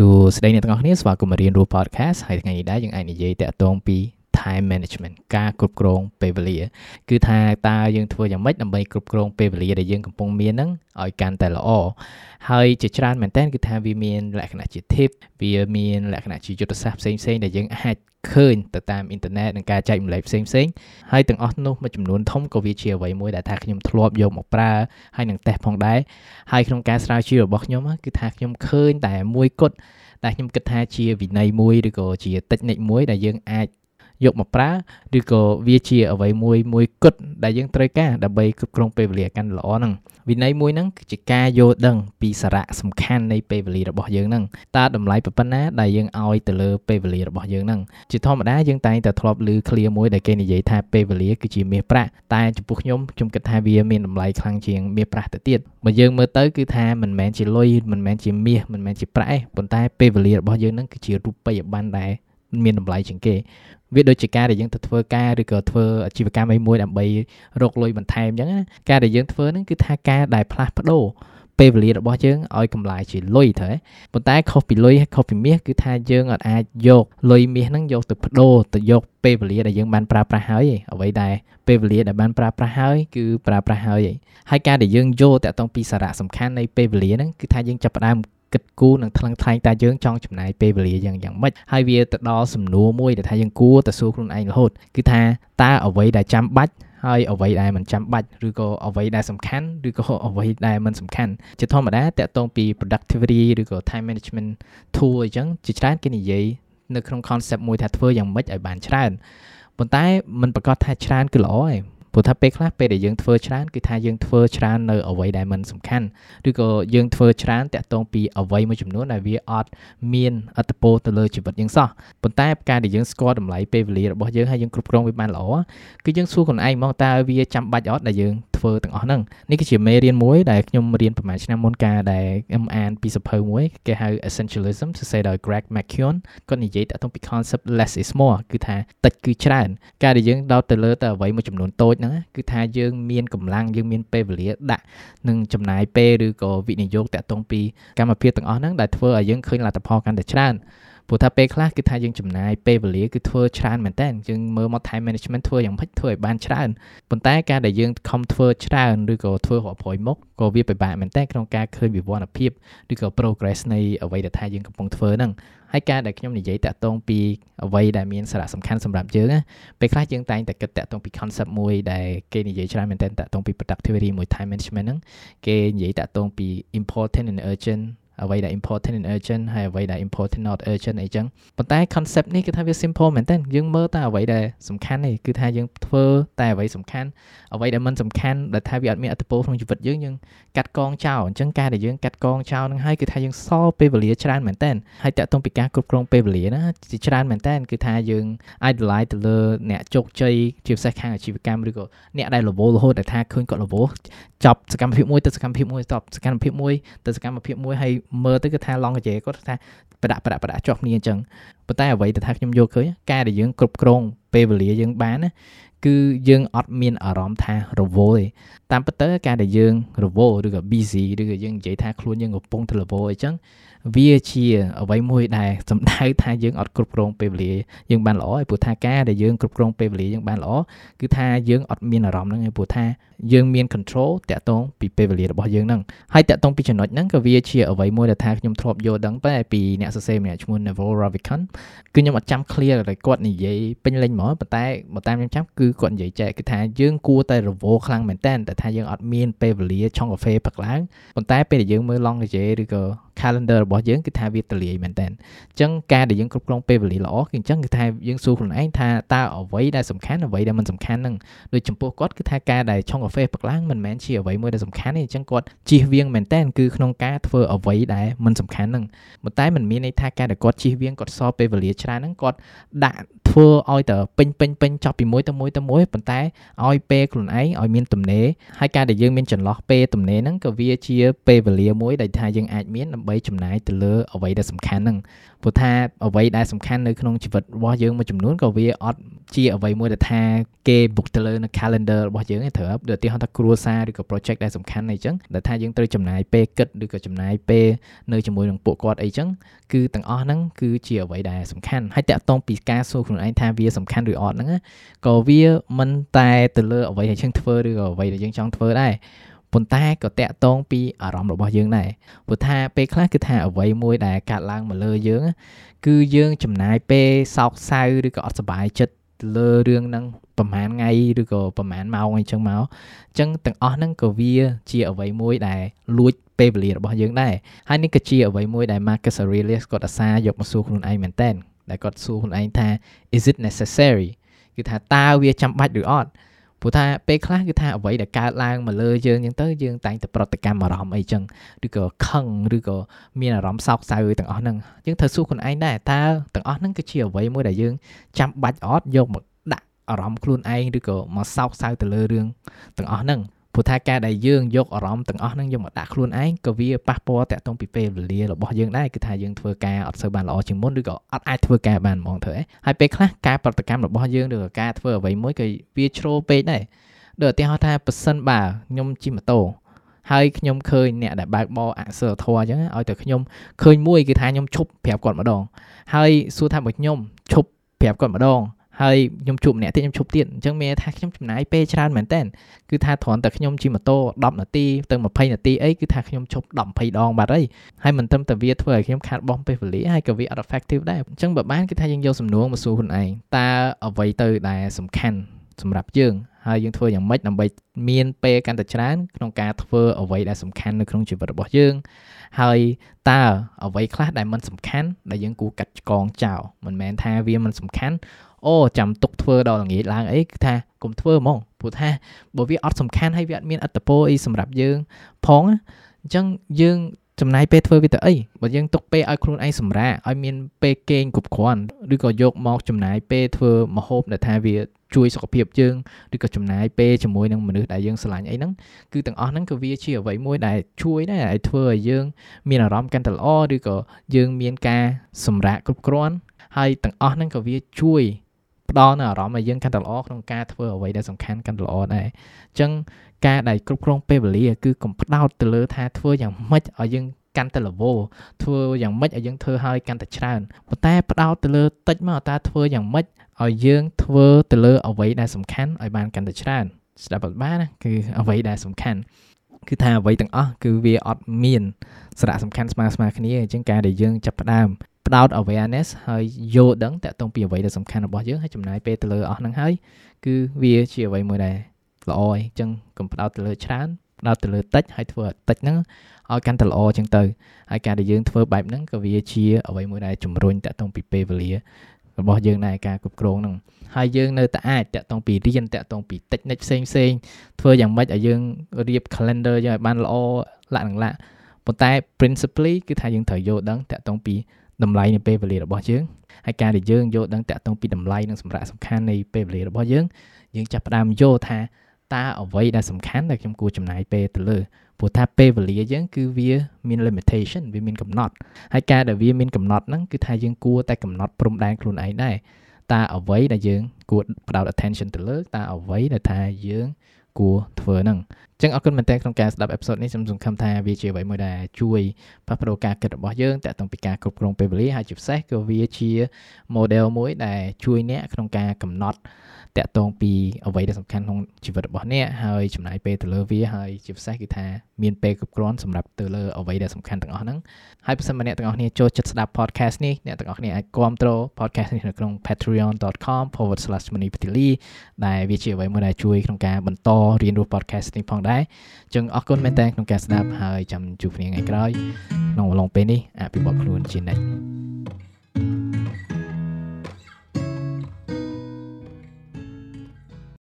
សួស្តីអ្នកទាំងអស់គ្នាស្វាគមន៍មករៀនរស់ podcast ហើយថ្ងៃនេះដែរយើងអាចនិយាយតាក់ទងពី time management ការគ្រប់គ្រងពេលវេលា គឺថាតើយើងធ្វើយ៉ាងម៉េចដើម្បីគ្រប់គ្រងពេលវេលាដែលយើងកំពុងមានហ្នឹងឲ្យកាន់តែល្អហើយជាច្រើនមែនតើគឺថាវាមានលក្ខណៈជា tip វាមានលក្ខណៈជាយុទ្ធសាស្ត្រផ្សេងផ្សេងដែលយើងអាចឃើញទៅតាមអ៊ីនធឺណិតនិងការចែកម្លែកផ្សេងផ្សេងហើយទាំងអស់នោះមួយចំនួនធំក៏វាជាអ្វីមួយដែលថាខ្ញុំធ្លាប់យកមកប្រើហើយនឹងតេស្តផងដែរហើយក្នុងការស្រាវជ្រាវរបស់ខ្ញុំគឺថាខ្ញុំឃើញតែមួយគត់ ដែលខ្ញុំគិតថាជាវិន័យមួយឬក៏ជាតិចនិចមួយដែលយើងអាចយកមកប្រើឬក៏វាជាអ្វីមួយមួយគត់ដែលយើងត្រូវការដើម្បីគ្រប់គ្រងពេលវេលាកាន់ល្អហ្នឹង វិន័យមួយហ្នឹងគឺជាការយល់ដឹងពីសារៈសំខាន់នៃពេលវេលារបស់យើងហ្នឹងតើតម្លៃប៉ុណ្ណាដែលយើងឲ្យទៅលើពេលវេលារបស់យើងហ្នឹងជាធម្មតាយើងតែងតែធ្លាប់ឮឃ្លាមួយដែលគេនិយាយថាពេលវេលាគឺជាមាសប្រាក់តែចំពោះខ្ញុំខ្ញុំគិតថាវាមានតម្លៃខ្លាំងជាងមាសប្រាក់ទៅទៀតបើយើងមើលទៅគឺថាមិនមែនជាលុយមិនមែនជាមាសមិនមែនជាប្រាក់ទេប៉ុន្តែពេលវេលារបស់យើងហ្នឹងគឺជារូបិយប័ណ្ណដែលមានតម្លៃជាងគេ វាដូចជាការដែលយើងទៅធ្វើការឬក៏ធ្វើអាជីវកម្មអីមួយដើម្បីរកលុយបន្ថែមអញ្ចឹងណាការដែលយើងធ្វើហ្នឹងគឺថាការដែលផ្លាស់ប្ដូរពេលវេលារបស់យើងឲ្យកម្លាយជាលុយទៅប៉ុន្តែខុសពីលុយខុសពីមាសគឺថាយើងអាចយកលុយមាសហ្នឹងយកទៅប្ដូរទៅយកពេលវេលាដែលយើងបានប្រើប្រាស់ហើយអ្វីដែលពេលវេលាដែលបានប្រើប្រាស់ហើយគឺប្រើប្រាស់ហើយហើយការដែលយើងយល់តាក់ទងពីសារៈសំខាន់នៃពេលវេលាហ្នឹងគឺថាយើងចាប់ផ្ដើម គិតគូរនិងថ្លឹងថ្លែងតើយើងចង់ចំណាយពេលវេលាយ៉ាងយ៉ាងម៉េចហើយវាទៅដល់សំណួរមួយដែលថាយើងគួរទៅសួរខ្លួនឯងរហូតគឺថាតើអ្វីដែលចាំបាច់ហើយអ្វីដែលមិនចាំបាច់ឬក៏អ្វីដែលសំខាន់ឬក៏អ្វីដែលមិនសំខាន់ជាធម្មតាតកតងពី productivity ឬក៏ time management tool អញ្ចឹងជាច្រើនគេនិយាយនៅក្នុង concept មួយថាធ្វើយ៉ាងម៉េចឲ្យបានច្រើនប៉ុន្តែមិនប្រកាសថាច្រើនគឺល្អទេ ព្រោះថាពេលខ្លះពេលដែលយើងធ្វើច្រើនគឺថាយើងធ្វើច្រើននៅអ្វីដែលមិនសំខាន់ឬក៏យើងធ្វើច្រើនតាក់ទងពីអ្វីមួយចំនួនដែលវាអត់មានអត្តពលទៅលើជីវិតយើងសោះប៉ុន្តែការដែលយើងស្គាល់តម្លៃពេលវេលារបស់យើងហើយយើងគ្រប់គ្រងវាបានល្អគឺយើងសួរខ្លួនឯងហ្មងតើវាចាំបាច់អត់ដែលយើង ធ្វើទាំងអស់ហ្នឹងនេះគឺជាមេរៀនមួយដែលខ្ញុំរៀនប្រហែលឆ្នាំមុនការដែលខ្ញុំអានពីសភៅមួយគេហៅ essentialism សរសេរដោយ Greg McKeown គាត់និយាយតាក់ទងពី concept less is more គឺថាតិចគឺច្រើនការដែលយើងដោតទៅលើតែអ្វីមួយចំនួនតូចហ្នឹងគឺថាយើងមានកម្លាំងយើងមានពេលវេលាដាក់នឹងចំណាយពេលឬក៏វិនិយោគតាក់ទងពីកម្មភាពទាំងអស់ហ្នឹងដែលធ្វើឲ្យយើងឃើញលទ្ធផលកាន់តែច្រើន ព្រោះថាពេលខ្លះគឺថាយើងចំណាយពេលវេលាគឺធ្វើច្រើនមែនតើយើងមើលមក time management ធ្វើយ៉ាងម៉េចធ្វើឲ្យបានច្រើនប៉ុន្តែការដែលយើងខំធ្វើច្រើនឬក៏ធ្វើរាប់រយមុខក៏វាពិបាកមែនតើក្នុងការឃើញវិវត្តនភាពឬក៏ progress នៃអ្វីដែលថាយើងកំពុងធ្វើហ្នឹងហើយការដែលខ្ញុំនិយាយតាក់ទងពីអ្វីដែលមានសារៈសំខាន់សម្រាប់យើងណាពេលខ្លះយើងតែងតែគិតតាក់ទងពី concept មួយដែលគេនិយាយច្រើនមែនតើតាក់ទងពី productivity មួយ time management ហ្នឹងគេនិយាយតាក់ទងពី important and urgent អ្វីដែល important and urgent ហើយអ្វីដែល important not urgent អីចឹងប៉ុន្តែ concept នេះគឺថាវា simple មែនតើយើងមើលតែអ្វីដែលសំខាន់នេះគឺថាយើងធ្វើតែអ្វីសំខាន់អ្វីដែលមិនសំខាន់ដែលថាវាអត់មានអត្ថប្រយោជន៍ក្នុងជីវិតយើងយើងកាត់កងចោលអញ្ចឹងការដែលយើងកាត់កងចោលនឹងហើយគឺថាយើងសល់ពេលវេលាច្រើនមែនតើហើយតាក់ទងពីការគ្រប់គ្រងពេលវេលាណាជាច្រើនមែនតើគឺថាយើង idolize ទៅលើអ្នកជោគជ័យជាពិសេសខាងអាជីវកម្មឬក៏អ្នកដែលរវល់រហូតដែលថាឃើញគាត់រវល់ចប់សកម្មភាពមួយទៅសកម្មភាពមួយតបសកម្មភាពមួយទៅសកម្មភាពមួយហើយមើលទៅគឺថាឡងកាជេគាត់ថាប្រដាក់ប្រដាក់ប្រដាក់ជាប់គ្នាអញ្ចឹងប៉ុន្តែអ្វីដែលថាខ្ញុំយកឃើញការដែលយើងគ្រប់គ្រងពេលវេលាយើងបានណា គឺយើងអត់មានអារម្មណ៍ថារវល់ទេតាមពិតទៅការដែលយើងរវល់ឬក៏ busy ឬក៏យើងនិយាយថាខ្លួនយើងកំពុងតែរវល់អីចឹងវាជាអ្វីមួយដែលសំដៅថាយើងអត់គ្រប់គ្រងពេលវេលាយើងបានល្អហើយព្រោះថាការដែលយើងគ្រប់គ្រងពេលវេលាយើងបានល្អគឺថាយើងអត់មានអារម្មណ៍ហ្នឹងឯងព្រោះថាយើងមាន control តាក់ទងពីពេលវេលារបស់យើងហ្នឹងហើយតាក់ទងពីចំណុចហ្នឹងក៏វាជាអ្វីមួយដែលថាខ្ញុំធ្លាប់យល់ដឹងតែពីអ្នកសរសេរម្នាក់ឈ្មោះ Naval Ravikant គឺខ្ញុំអត់ចាំ clear តែគាត់និយាយពេញលេញហ្មងប៉ុន្តែមកតាមខ្ញុំចាំគឺគាត់និយាយចែកគឺថាយើងគួរតែរវល់ខ្លាំងមែនតើតែថាយើងអត់មានពេលវេលាឆុងកាហ្វេផឹកឡើងប៉ុន្តែពេលដែលយើងមើល long និយាយឬក៏ calendar របស់យើងគឺថាវាទលាយមែនតើអញ្ចឹងការដែលយើងគ្រប់គ្រងពេលវេលាល្អគឺអញ្ចឹងគឺថាយើងសួរខ្លួនឯងថាតើអ្វីដែលសំខាន់អ្វីដែលមិនសំខាន់ហ្នឹងដូចចំពោះគាត់គឺថាការដែលឆុងកាហ្វេផឹកឡើងមិនមែនជាអ្វីមួយដែលសំខាន់ទេអញ្ចឹងគាត់ជៀសវាងមែនតើគឺក្នុងការធ្វើអ្វីដែលមិនសំខាន់ហ្នឹងប៉ុន្តែมันមានន័យថាការដែលគាត់ជៀសវាងគាត់សល់ពេលវេលាច្រើនហ្នឹងគាត់ដាក់ធ្វើឲ្យតែពេញពេញពេញចប់ពីមួយទៅមួយទៅមួយប៉ុន្តែឲ្យពេលខ្លួនឯងឲ្យមានទំនេរហើយការដែលយើងមានចន្លោះពេលទំនេរហ្នឹងក៏វាជាពេលវេលាមួយដែលថាយើងអាចមានដើម្បីដើម្បីចំណាយទៅលើអ្វីដែលសំខាន់ហ្នឹងព្រោះថាអ្វីដែលសំខាន់នៅក្នុងជីវិតរបស់យើងមួយចំនួនក៏វាអត់ជាអ្វីមួយដែលថាគេ book ទៅលើនៅ calendar របស់យើងទេត្រូវដូចឧទាហរណ៍ថាគ្រួសារឬក៏ project ដែលសំខាន់អីចឹងដែលថាយើងត្រូវចំណាយពេលគិតឬក៏ចំណាយពេលនៅជាមួយនឹងពួកគាត់អីចឹងគឺទាំងអស់ហ្នឹងគឺជាអ្វីដែលសំខាន់ហើយតាក់ទងពីការសួរខ្លួនឯងថាវាសំខាន់ឬអត់ហ្នឹងក៏វាមិនតែទៅលើអ្វីដែលយើងធ្វើឬក៏អ្វីដែលយើងចង់ធ្វើដែរ ប៉ុន្តែក៏តាក់ទងពីអារម្មណ៍របស់យើងដែរព្រោះថាពេលខ្លះគឺថាអ្វីមួយដែលកាត់ឡើងមកលើយើង គឺយើងចំណាយពេលសោកសៅឬក៏អត់សុបាយចិត្តលើរឿងហ្នឹងប្រហែលថ្ងៃឬក៏ប្រហែលម៉ោងអីចឹងមកអញ្ចឹងទាំងអស់ហ្នឹងក៏វាជាអ្វីមួយដែលលួចពេលវេលារបស់យើងដែរហើយនេះក៏ជាអ្វីមួយដែល Marcus Aurelius គាត់អាសាយកមកសួរខ្លួនឯងមែនតើដែលគាត់សួរខ្លួនឯងថា is it necessary គឺថាតើវាចាំបាច់ឬអត់ ព្រោះថាពេលខ្លះគឺថាអ្វីដែលកើតឡើងមកលើយើងអញ្ចឹងទៅយើងតែងតែប្រតិកម្មអារម្មណ៍អីចឹងឬក៏ខឹងឬក៏មានអារម្មណ៍សោកសៅទាំងអស់ហ្នឹងយើងត្រូវសួរខ្លួនឯងដែរតើទាំងអស់ហ្នឹងគឺជាអ្វីមួយដែលយើងចាំបាច់អត់យកមកដាក់អារម្មណ៍ខ្លួនឯងឬក៏មកសោកសៅទៅលើរឿងទាំងអស់ហ្នឹង ព្រោះថាការដែលយើងយកអារម្មណ៍ទាំងអស់ហ្នឹងយកមកដាក់ខ្លួនឯងក៏វាប៉ះពាល់តាក់ទងពីពេលវេលារបស់យើងដែរគឺថាយើងធ្វើការអត់សូវបានល្អជាងមុនឬក៏អត់អាចធ្វើការបានហ្មងធ្វើឯងហើយពេលខ្លះការប្រតិកម្មរបស់យើងឬក៏ការធ្វើអ្វីមួយក៏វាជ្រុលពេកដែរដូចឧទាហរណ៍ថាប៉ះសិនបើខ្ញុំជិះម៉ូតូហើយខ្ញុំឃើញអ្នកដែលបើកបរអសរធរអញ្ចឹងឲ្យតែខ្ញុំឃើញមួយគឺថាខ្ញុំឈប់ប្រាប់គាត់ម្ដងហើយសួរថាបើខ្ញុំឈប់ប្រាប់គាត់ម្ដង ហើយខ្ញុំជួបម្នាក់ទៀតខ្ញុំជួបទៀតអញ្ចឹងមានថាខ្ញុំចំណាយពេលច្រើនមែនតើគឺថាគ្រាន់តែខ្ញុំជិះម៉ូតូ10នាទីទៅ20នាទីអីគឺថាខ្ញុំឈប់10 20ដងបាត់ហើយហើយមិនត្រឹមតែវាធ្វើឲ្យខ្ញុំខាតបង់ពេលវេលាហើយក៏វាអត់ effective ដែរអញ្ចឹងបើបានគឺថាយើងយកសំណួរមកសួរខ្លួនឯងតើអ្វីទៅដែលសំខាន់សម្រាប់យើងហើយយើងធ្វើយ៉ាងម៉េចដើម្បីមានពេលកាន់តែច្រើនក្នុងការធ្វើអ្វីដែលសំខាន់នៅក្នុងជីវិតរបស់យើង ហើយតើអ្វីខ្លះដែលមិនសំខាន់ដែលយើងគួរកាត់ឆ្កងចោលមិនមែនថាវាមិនសំខាន់ អូចាំទុកធ្វើដល់ល្ងាចឡើងអីគឺថាកុំធ្វើហ្មងព្រោះថាបើវាអត់សំខាន់ហើយវាអត់មានអត្តពលអីសម្រាប់យើងផងអញ្ចឹងយើងចំណាយពេលធ្វើវាទៅអីបើយើងទុកពេលឲ្យខ្លួនឯងសម្រាកឲ្យមានពេលគេងគ្រប់គ្រាន់ឬក៏យកមកចំណាយពេលធ្វើមហូបដែលថាវាជួយសុខភាពយើងឬក៏ចំណាយពេលជាមួយនឹងមនុស្សដែលយើងស្រឡាញ់អីហ្នឹងគឺទាំងអស់ហ្នឹងក៏វាជាអ្វីមួយដែលជួយដែរឲ្យធ្វើឲ្យយើងមានអារម្មណ៍កាន់តែល្អឬក៏យើងមានការសម្រាកគ្រប់គ្រាន់ហើយទាំងអស់ហ្នឹងក៏វាជួយ ផ្ដល់នូវអារម្មណ៍ឲ្យយើងកាន់តែល្អក្នុងការធ្វើអ្វីដែលសំខាន់កាន់តែល្អដែរអញ្ចឹងការដែលគ្រប់គ្រងពេលវេលាគឺកុំផ្ដោតទៅលើថាធ្វើយ៉ាងម៉េចឲ្យយើងកាន់តែ level ធ្វើយ៉ាងម៉េចឲ្យយើងធ្វើឲ្យកាន់តែច្រើនប៉ុន្តែផ្ដោតទៅលើតិចមកតើធ្វើយ៉ាងម៉េចឲ្យយើងធ្វើទៅលើអ្វីដែលសំខាន់ឲ្យបានកាន់តែច្រើនស្ដាប់បានណាគឺអ្វីដែលសំខាន់គឺថាអ្វីទាំងអស់គឺវាអត់មានសារៈសំខាន់ស្មើស្មើគ្នាអញ្ចឹងការដែលយើងចាប់ផ្ដើម ផ្ដោត awareness ហើយយល់ដឹងតាក់ទងពីអ្វីដែលសំខាន់របស់យើងហើយចំណាយពេលទៅលើអស់ហ្នឹងហើយគឺវាជាអ្វីមួយដែលល្អអញ្ចឹងកុំផ្ដោតទៅលើច្រើនផ្ដោតទៅលើតិចហើយធ្វើតិចហ្នឹងឲ្យកាន់តែល្អអញ្ចឹងទៅហើយការដែលយើងធ្វើបែបហ្នឹងក៏វាជាអ្វីមួយដែលជំរុញតាក់ទងពីពេលវេលារបស់យើងដែរការគ្រប់គ្រងហ្នឹងហើយយើងនៅតែអាចតាក់ទងពីរៀនតាក់ទងពី technique ផ្សេងផ្សេងធ្វើយ៉ាងម៉េចឲ្យយើងរៀប calendar យើងឲ្យបានល្អលាក់នឹងលាក់ប៉ុន្តែ principally គឺថាយើងត្រូវយល់ដឹងតាក់ទងពី តម្លៃនៃពេលវេលារបស់យើងហើយការដែលយើងយល់ដឹងតាក់ទងពីតម្លៃនិងសម្រាប់សំខាន់នៃពេលវេលារបស់យើងយើងចាប់ផ្ដើមយល់ថាតើអ្វីដែលសំខាន់ដែលខ្ញុំគួរចំណាយពេលទៅលើព្រោះថាពេលវេលាយើងគឺវាមាន limitation វាមានកំណត់ហើយការដែលវាមានកំណត់ហ្នឹងគឺថាយើងគួរតែកំណត់ព្រំដែនខ្លួនឯងដែរតើអ្វីដែលយើងគួរផ្ដោត attention ទៅលើតើអ្វីដែលថាយើងគួរធ្វើហ្នឹងអញ្ចឹងអរគុណមែនទែនក្នុងការស្ដាប់អេពីសូតនេះខ្ញុំសង្ឃឹមថាវាជាអ្វីមួយដែលជួយផ្លាស់ប្ដូរការគិតរបស់យើងតាក់ទងពីការគ្រប់គ្រងពេលវេលាហើយជាពិសេសក៏វាជា model មួយដែលជួយអ្នកក្នុងការកំណត់តាក់ទងពីអ្វីដែលសំខាន់ក្នុងជីវិតរបស់អ្នកហើយចំណាយពេលទៅលើវាហើយជាពិសេសគឺថាមានពេលគ្រប់គ្រាន់សម្រាប់ទៅលើអ្វីដែលសំខាន់ទាំងអស់ហ្នឹងហើយបើសិនមកអ្នកទាំងអស់គ្នាចូលចិត្តស្ដាប់ podcast នេះអ្នកទាំងអស់គ្នាអាចគាំទ្រ podcast នេះនៅក្នុង patreon.com/moneypatili ដែលវាជាអ្វីមួយដែលជួយក្នុងការបន្តរៀនរស់ podcast នេះផងដែរអញ្ចឹងអរគុណមែនតើក្នុងការស្ដាប់ហើយចាំជួបគ្នាថ្ងៃក្រោយក្នុងអំឡុងពេលនេះអភិវឌ្ឍខ្លួនជានិច្ច